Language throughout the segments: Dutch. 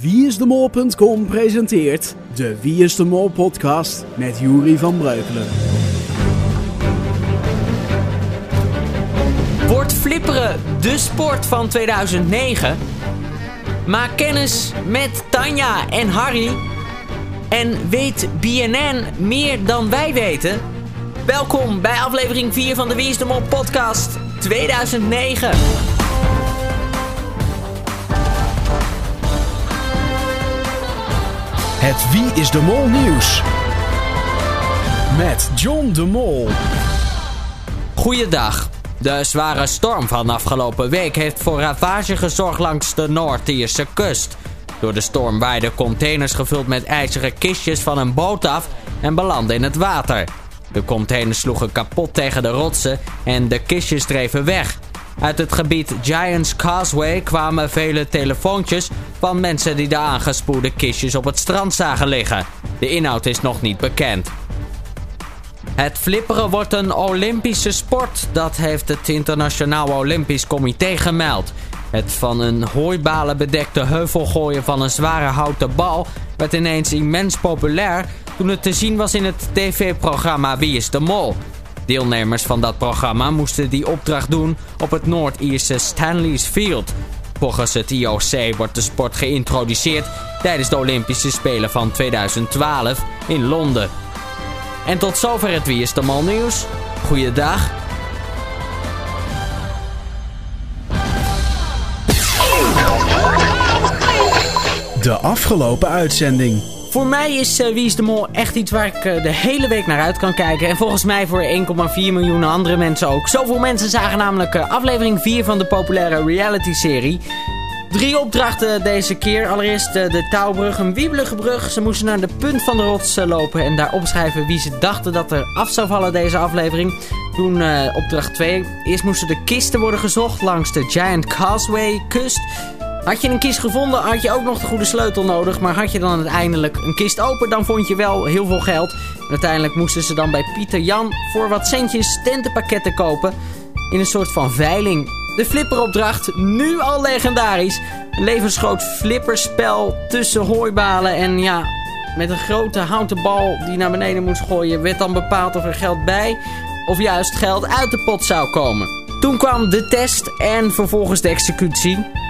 Wieisdemol.com presenteert de Wie is de Mol podcast met Juri van Breukelen. Wordt flipperen de sport van 2009? Maak kennis met Tanja en Harry. En weet BNN meer dan wij weten? Welkom bij aflevering 4 van de Wie is de Mol podcast 2009. Het Wie is de Mol nieuws. Met John de Mol. Goeiedag. De zware storm van afgelopen week heeft voor ravage gezorgd langs de Noord-Ierse kust. Door de storm waaiden containers gevuld met ijzeren kistjes van een boot af en belanden in het water. De containers sloegen kapot tegen de rotsen en de kistjes dreven weg. Uit het gebied Giants Causeway kwamen vele telefoontjes van mensen die de aangespoelde kistjes op het strand zagen liggen. De inhoud is nog niet bekend. Het flipperen wordt een Olympische sport, dat heeft het Internationaal Olympisch Comité gemeld. Het van een hooibalen bedekte heuvelgooien van een zware houten bal werd ineens immens populair toen het te zien was in het tv-programma Wie is de Mol. Deelnemers van dat programma moesten die opdracht doen op het Noord-Ierse Stanley's Field. Volgens het IOC wordt de sport geïntroduceerd tijdens de Olympische Spelen van 2012 in Londen. En tot zover het Wie is de Mol nieuws. Goeiedag. De afgelopen uitzending. Voor mij is uh, Wie is de Mol echt iets waar ik uh, de hele week naar uit kan kijken. En volgens mij voor 1,4 miljoen andere mensen ook. Zoveel mensen zagen namelijk uh, aflevering 4 van de populaire reality-serie. Drie opdrachten deze keer. Allereerst de touwbrug, een wiebelige brug. Ze moesten naar de punt van de rots lopen en daar opschrijven wie ze dachten dat er af zou vallen deze aflevering. Toen opdracht 2. Eerst moesten de kisten worden gezocht langs de Giant Causeway kust. Had je een kist gevonden, had je ook nog de goede sleutel nodig. Maar had je dan uiteindelijk een kist open, dan vond je wel heel veel geld. En uiteindelijk moesten ze dan bij Pieter Jan voor wat centjes tentenpakketten kopen. In een soort van veiling. De flipperopdracht, nu al legendarisch. Een levensgroot flipperspel tussen hooibalen en ja, met een grote houten bal die naar beneden moest gooien, werd dan bepaald of er geld bij of juist geld uit de pot zou komen. Toen kwam de test en vervolgens de executie.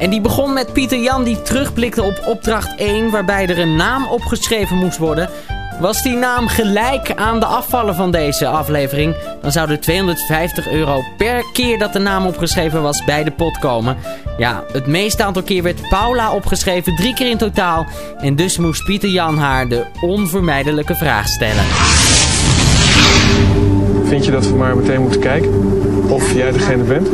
En die begon met Pieter Jan die terugblikte op opdracht 1 waarbij er een naam opgeschreven moest worden. Was die naam gelijk aan de afvallen van deze aflevering, dan zouden 250 euro per keer dat de naam opgeschreven was bij de pot komen. Ja, het meeste aantal keer werd Paula opgeschreven, drie keer in totaal. En dus moest Pieter Jan haar de onvermijdelijke vraag stellen. Vind je dat we maar meteen moeten kijken of jij degene bent?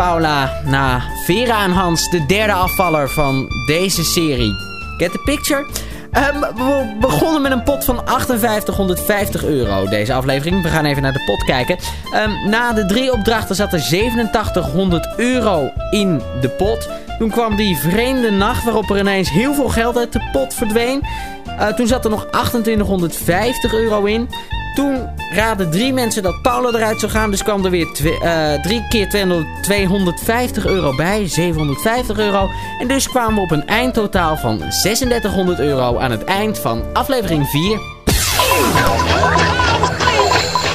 Paula na Vera en Hans de derde afvaller van deze serie. Get the picture? Um, we begonnen met een pot van 5850 euro deze aflevering. We gaan even naar de pot kijken. Um, na de drie opdrachten zat er 8700 euro in de pot. Toen kwam die vreemde nacht waarop er ineens heel veel geld uit de pot verdween. Uh, toen zat er nog 2850 euro in. Toen raadden drie mensen dat Paula eruit zou gaan. Dus kwam er weer uh, drie keer 200, 250 euro bij. 750 euro. En dus kwamen we op een eindtotaal van 3600 euro aan het eind van aflevering 4.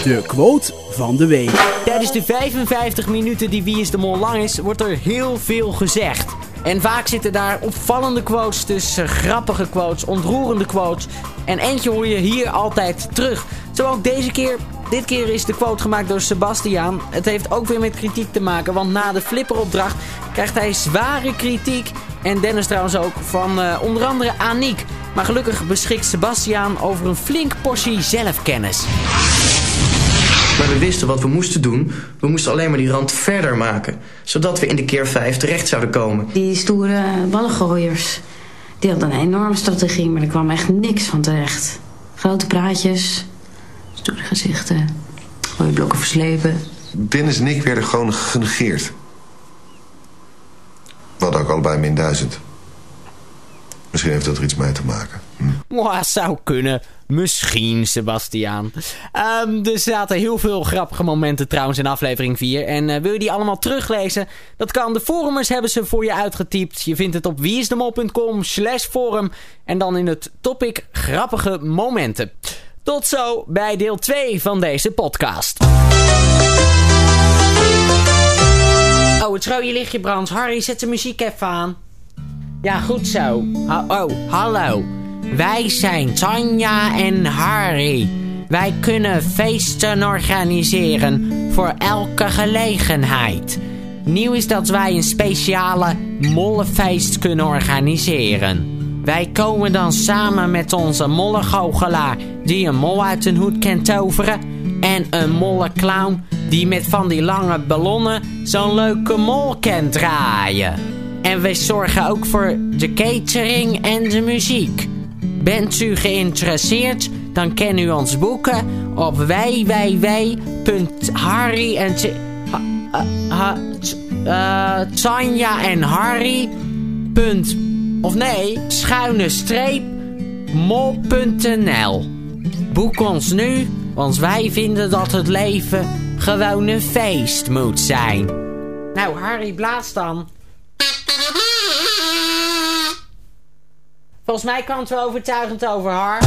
De quote van de week. Tijdens de 55 minuten die Wie is de Mol lang is, wordt er heel veel gezegd. En vaak zitten daar opvallende quotes tussen, grappige quotes, ontroerende quotes. En eentje hoor je hier altijd terug. Zo ook deze keer. Dit keer is de quote gemaakt door Sebastiaan. Het heeft ook weer met kritiek te maken, want na de flipperopdracht krijgt hij zware kritiek. En Dennis trouwens ook, van uh, onder andere Aniek. Maar gelukkig beschikt Sebastiaan over een flink portie zelfkennis. Maar we wisten wat we moesten doen. We moesten alleen maar die rand verder maken. Zodat we in de keer 5 terecht zouden komen. Die stoere ballengooiers. Die hadden een enorme strategie, maar er kwam echt niks van terecht. Grote praatjes, stoere gezichten. Gooiblokken verslepen. Dennis en ik werden gewoon genegeerd. We hadden ook allebei min duizend. Misschien heeft dat er iets mee te maken. Hm. Zou kunnen. Misschien, Sebastiaan. Ehm, er zaten heel veel grappige momenten trouwens in aflevering 4. En eh, wil je die allemaal teruglezen? Dat kan. De forumers hebben ze voor je uitgetypt. Je vindt het op wieisdemol.com slash forum. En dan in het topic grappige momenten. Tot zo bij deel 2 van deze podcast. Oh, het rode lichtje brandt. Harry, zet de muziek even aan. Ja, goed zo. Oh, hallo. Wij zijn Tanja en Harry. Wij kunnen feesten organiseren voor elke gelegenheid. Nieuw is dat wij een speciale mollenfeest kunnen organiseren. Wij komen dan samen met onze mollegoochelaar die een mol uit een hoed kan toveren... en een molleclown die met van die lange ballonnen zo'n leuke mol kan draaien. En wij zorgen ook voor de catering en de muziek. Bent u geïnteresseerd, dan kan u ons boeken op www.harry en eh, en Harry. Of nee, schuine streep mol.nl. Boek ons nu, want wij vinden dat het leven gewoon een feest moet zijn. Nou, Harry, blaas dan. Volgens mij kan het wel overtuigend over haar.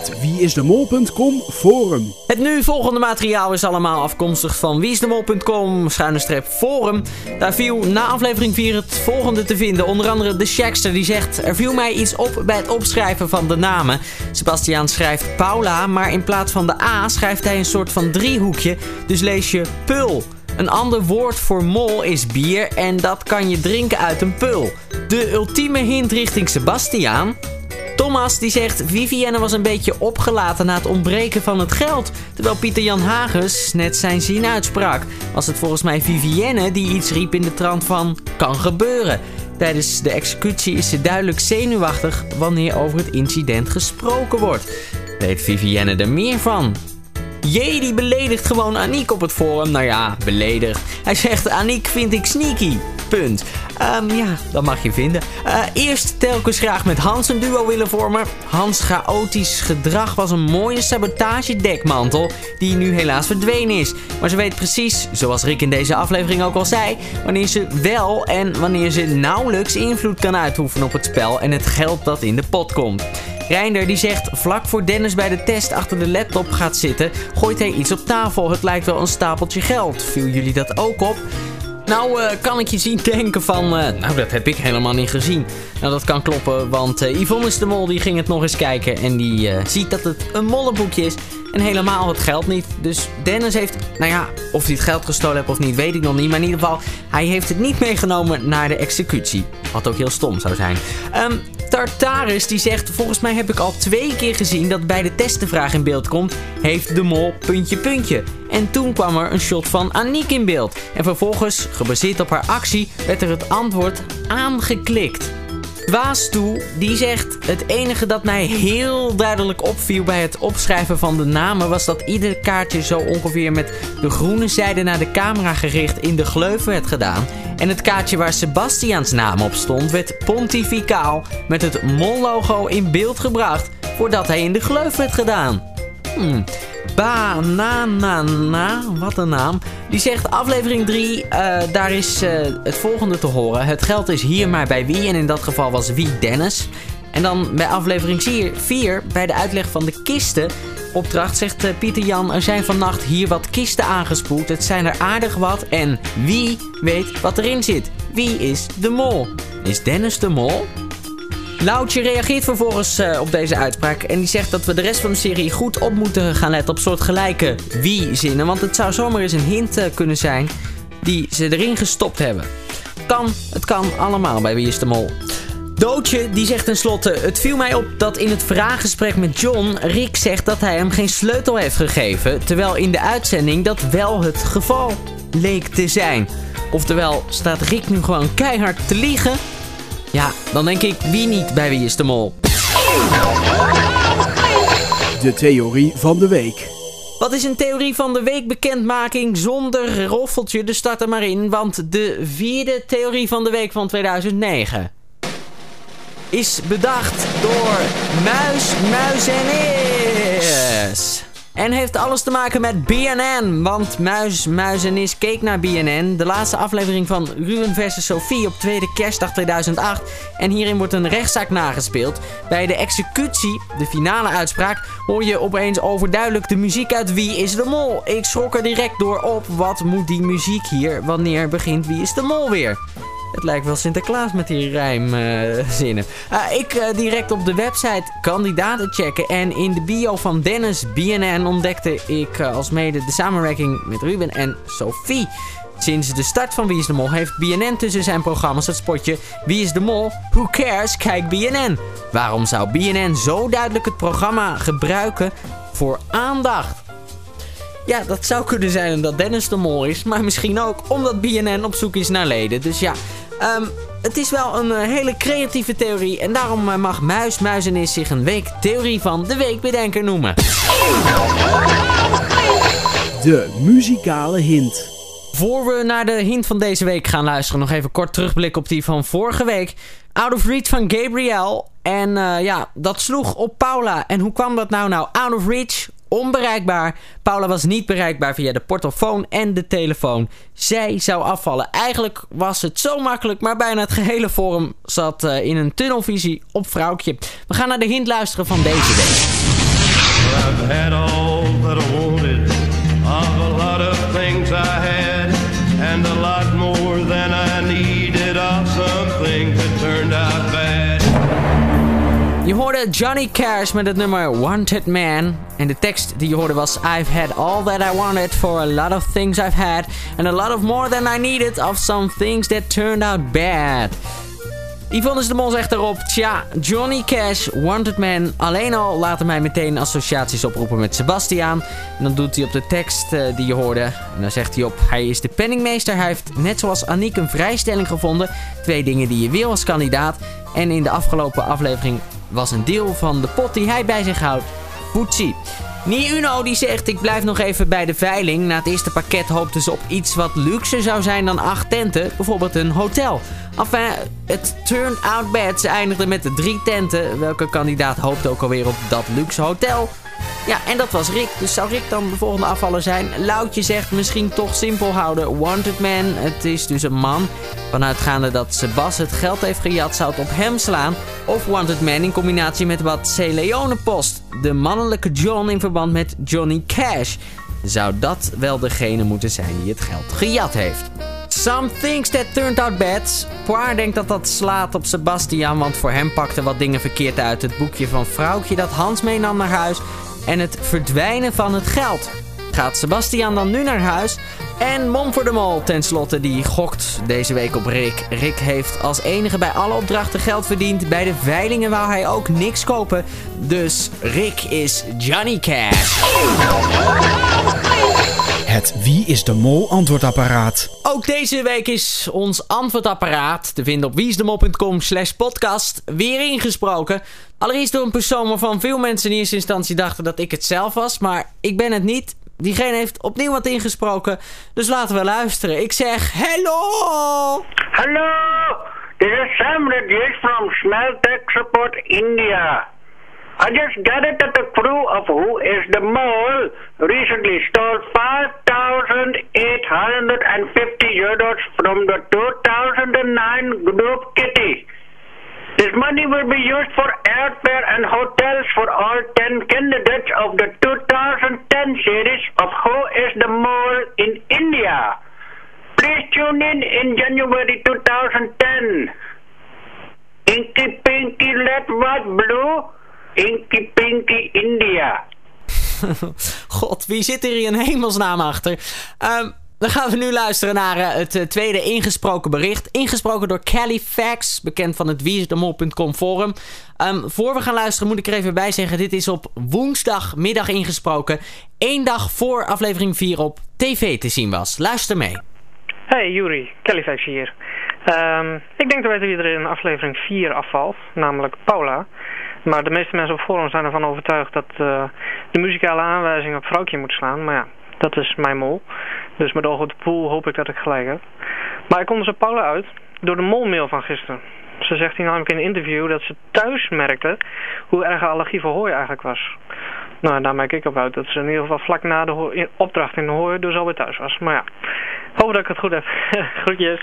Het wieisdemol.com forum. Het nu volgende materiaal is allemaal afkomstig van wiesdemol.com, schuine streep forum. Daar viel na aflevering 4 het volgende te vinden. Onder andere de Shackster die zegt... Er viel mij iets op bij het opschrijven van de namen. Sebastiaan schrijft Paula, maar in plaats van de A schrijft hij een soort van driehoekje. Dus lees je pul. Een ander woord voor mol is bier en dat kan je drinken uit een pul. De ultieme hint richting Sebastiaan... Thomas die zegt Vivienne was een beetje opgelaten na het ontbreken van het geld. Terwijl Pieter Jan Hagens net zijn zin uitsprak. Was het volgens mij Vivienne die iets riep in de trant van kan gebeuren. Tijdens de executie is ze duidelijk zenuwachtig wanneer over het incident gesproken wordt. Weet Vivienne er meer van? Jee, die beledigt gewoon Aniek op het forum. Nou ja, beledigd. Hij zegt, Aniek vind ik sneaky. Punt. Ehm, ja, dat mag je vinden. Eh, eerst telkens graag met Hans een duo willen vormen. Hans' chaotisch gedrag was een mooie sabotagedekmantel die nu helaas verdwenen is. Maar ze weet precies, zoals Rick in deze aflevering ook al zei, wanneer ze wel en wanneer ze nauwelijks invloed kan uitoefenen op het spel en het geld dat in de pot komt. Reinder die zegt vlak voor Dennis bij de test achter de laptop gaat zitten, gooit hij iets op tafel. Het lijkt wel een stapeltje geld. Viel jullie dat ook op? Nou, eh, kan ik je zien denken van... eh, nou, dat heb ik helemaal niet gezien. Nou, dat kan kloppen, want eh, Yvonne is de mol. Die ging het nog eens kijken en die ziet dat het een mollenboekje is. En helemaal het geld niet. Dus Dennis heeft... Nou ja, of hij het geld gestolen heeft of niet, weet ik nog niet. Maar in ieder geval, hij heeft het niet meegenomen naar de executie. Wat ook heel stom zou zijn. Ehm, Tartarus die zegt... Volgens mij heb ik al twee keer gezien dat bij de test de vraag in beeld komt... Heeft de mol puntje puntje? En toen kwam er een shot van Aniek in beeld. En vervolgens, gebaseerd op haar actie, werd er het antwoord aangeklikt. Waastoe, die zegt... Het enige dat mij heel duidelijk opviel bij het opschrijven van de namen... was dat ieder kaartje zo ongeveer met de groene zijde naar de camera gericht in de gleuf werd gedaan. En het kaartje waar Sebastiaans naam op stond werd pontificaal met het mol-logo in beeld gebracht... voordat hij in de gleuf werd gedaan. Hmm. Bananana, wat een naam. Die zegt aflevering 3, daar is eh, het volgende te horen. Het geld is hier maar bij wie en in dat geval was wie Dennis. En dan bij aflevering 4, bij de uitleg van de kisten. Opdracht zegt eh, Pieter Jan, er zijn vannacht hier wat kisten aangespoeld. Het zijn er aardig wat en wie weet wat erin zit. Wie is de mol? Is Dennis de mol? Loutje reageert vervolgens eh, op deze uitspraak en die zegt dat we de rest van de serie goed op moeten gaan letten op soortgelijke wie-zinnen. Want het zou zomaar eens een hint eh, kunnen zijn die ze erin gestopt hebben. Kan, het kan allemaal bij Wie is de Mol. Doodje die zegt tenslotte: Het viel mij op dat in het vraaggesprek met John Rick zegt dat hij hem geen sleutel heeft gegeven. Terwijl in de uitzending dat wel het geval leek te zijn. Oftewel, staat Rick nu gewoon keihard te liegen? Ja, dan denk ik wie niet bij Wie is de Mol. De theorie van de week. Wat is een theorie van de week bekendmaking zonder roffeltje? Dus start er maar in, want de vierde theorie van de week van 2009 is bedacht door Muis, Muis en Is. En heeft alles te maken met BNN. Want Muis, Muis en keek naar BNN. De laatste aflevering van Ruben vs. Sophie op tweede kerstdag 2008. En hierin wordt een rechtszaak nagespeeld. Bij de executie, de finale uitspraak, hoor je opeens overduidelijk de muziek uit Wie is de Mol. Ik schrok er direct door op. Wat moet die muziek hier? Wanneer begint Wie is de Mol weer? Het lijkt wel Sinterklaas met die rijmzinnen. Uh, ik uh, direct op de website kandidaten checken. En in de bio van Dennis BNN ontdekte ik als mede de samenwerking met Ruben en Sophie. Sinds de start van Wie is de Mol heeft BNN tussen zijn programma's het spotje Wie is de Mol? Who cares? Kijk BNN. Waarom zou BNN zo duidelijk het programma gebruiken voor aandacht? Ja, dat zou kunnen zijn omdat Dennis de mol is. Maar misschien ook omdat BNN op zoek is naar leden. Dus ja, um, het is wel een uh, hele creatieve theorie. En daarom uh, mag Muis Muizenis zich een week theorie van de week bedenker noemen. De muzikale hint. Voor we naar de hint van deze week gaan luisteren, nog even kort terugblikken op die van vorige week. Out of Reach van Gabriel. En uh, ja, dat sloeg op Paula. En hoe kwam dat nou? Nou, Out of Reach, onbereikbaar. Paula was niet bereikbaar via de portofoon en de telefoon. Zij zou afvallen. Eigenlijk was het zo makkelijk, maar bijna het gehele forum zat uh, in een tunnelvisie op vrouwtje. We gaan naar de hint luisteren van deze week. Johnny Cash met het nummer Wanted Man. En de tekst die je hoorde was I've had all that I wanted for a lot of things I've had. And a lot of more than I needed of some things that turned out bad. Yvonne de Mol zegt erop, tja, Johnny Cash, Wanted Man, alleen al laten mij meteen associaties oproepen met Sebastiaan. En dan doet hij op de tekst uh, die je hoorde, en dan zegt hij op, hij is de penningmeester, hij heeft net zoals Aniek een vrijstelling gevonden. Twee dingen die je wil als kandidaat. En in de afgelopen aflevering was een deel van de pot die hij bij zich houdt, Poetsie. Nie Uno die zegt, ik blijf nog even bij de veiling. Na het eerste pakket hoopten ze op iets wat luxer zou zijn dan acht tenten. Bijvoorbeeld een hotel. Enfin, het turned out bad. Ze eindigden met de drie tenten. Welke kandidaat hoopte ook alweer op dat luxe hotel? Ja, en dat was Rick. Dus zou Rick dan de volgende afvaller zijn? Loutje zegt misschien toch simpel houden. Wanted man, het is dus een man. Vanuitgaande dat Sebas het geld heeft gejat, zou het op hem slaan. Of Wanted man in combinatie met wat C. Leone post. De mannelijke John in verband met Johnny Cash. Zou dat wel degene moeten zijn die het geld gejat heeft? Some things that turned out bad. Poir denkt dat dat slaat op Sebastian, want voor hem pakte wat dingen verkeerd uit. Het boekje van vrouwtje dat Hans meenam naar huis en het verdwijnen van het geld. Gaat Sebastian dan nu naar huis? En Mom voor de Mol tenslotte, die gokt deze week op Rick. Rick heeft als enige bij alle opdrachten geld verdiend. Bij de veilingen wou hij ook niks kopen. Dus Rick is Johnny Cash. Het Wie is de Mol antwoordapparaat. Ook deze week is ons antwoordapparaat te vinden op wieisdemol.com slash podcast weer ingesproken. Allereerst door een persoon waarvan veel mensen in eerste instantie dachten dat ik het zelf was. Maar ik ben het niet. Diegene heeft opnieuw wat ingesproken. Dus laten we luisteren. Ik zeg hello! Hello! This is Sam Reddish from Smeltech Support India. I just gathered that the crew of Who is the Mole recently stole 5,850 euros from the 2009 group kitty. This money will be used for airfare and hotels for all 10 candidates of the 2010 series of Who is the Mole in India. Please tune in in January 2010. Inky Pinky Red White Blue, Inky Pinky India. God, wie zit er hier in hemelsnaam achter? Um, dan gaan we nu luisteren naar uh, het uh, tweede ingesproken bericht. Ingesproken door Kelly Fax, bekend van het wieisdemol.com forum. Um, voor we gaan luisteren moet ik er even bij zeggen... dit is op woensdagmiddag ingesproken. één dag voor aflevering 4 op tv te zien was. Luister mee. Hey Juri, Kelly Fax hier. Um, ik denk te weten wie er in aflevering 4 afvalt, namelijk Paula. Maar de meeste mensen op forum zijn ervan overtuigd dat uh, de muzikale aanwijzing op vrouwtje moet slaan. Maar ja, dat is mijn mol. Dus met oog op de pool hoop ik dat ik gelijk heb. Maar ik kom dus Paula uit door de molmail van gisteren. Ze zegt hier namelijk in een interview dat ze thuis merkte hoe erg allergie voor hooi eigenlijk was. Nou, daar merk ik op uit dat ze in ieder geval vlak na de opdracht in de hooi dus alweer thuis was. Maar ja, hoop dat ik het goed heb. Groetjes.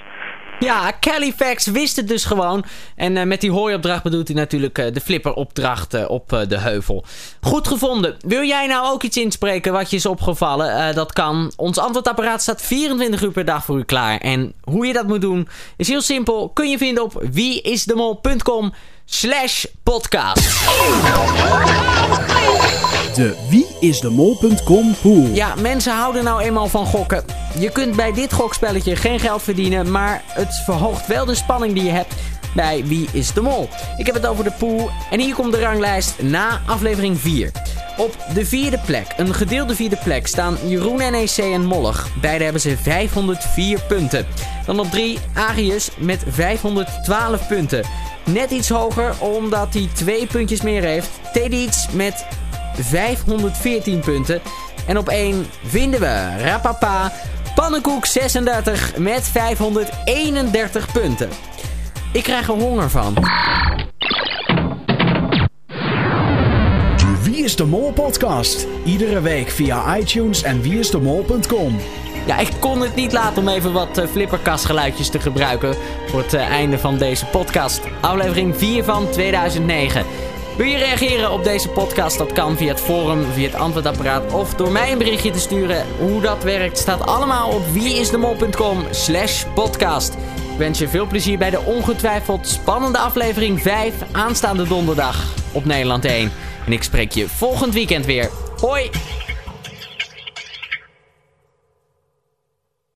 Ja, Califax wist het dus gewoon. En uh, met die hooiopdracht bedoelt hij natuurlijk uh, de flipperopdracht uh, op de heuvel. Goed gevonden. Wil jij nou ook iets inspreken wat je is opgevallen? dat kan. Ons antwoordapparaat staat 24 uur per dag voor u klaar. En hoe je dat moet doen is heel simpel. Kun je vinden op wieisdemol.com slash podcast. De wieisdemol.com pool. Ja, mensen houden nou eenmaal van gokken. Je kunt bij dit gokspelletje geen geld verdienen, maar het verhoogt wel de spanning die je hebt bij Wie is de Mol. Ik heb het over de pool en hier komt de ranglijst na aflevering 4. Op de vierde plek, een gedeelde vierde plek, staan Jeroen NEC en Mollig. Beide hebben ze 504 punten. Dan op 3 Arius met 512 punten. Net iets hoger omdat hij twee puntjes meer heeft. Tedic met 514 punten. En op 1 vinden we Rapapa Pannenkoek 36 met 531 punten. Ik krijg er honger van. De Wie is de Mol podcast. Iedere week via iTunes en wieisdemol.com. Ja, ik kon het niet laten om even wat uh, flipperkastgeluidjes te gebruiken voor het uh, einde van deze podcast. Aflevering 4 van 2009. Wil je reageren op deze podcast? Dat kan via het forum, via het antwoordapparaat of door mij een berichtje te sturen. Hoe dat werkt staat allemaal op wieisdemol.com slash podcast. Ik wens je veel plezier bij de ongetwijfeld spannende aflevering 5 aanstaande donderdag op Nederland 1. En ik spreek je volgend weekend weer. Hoi!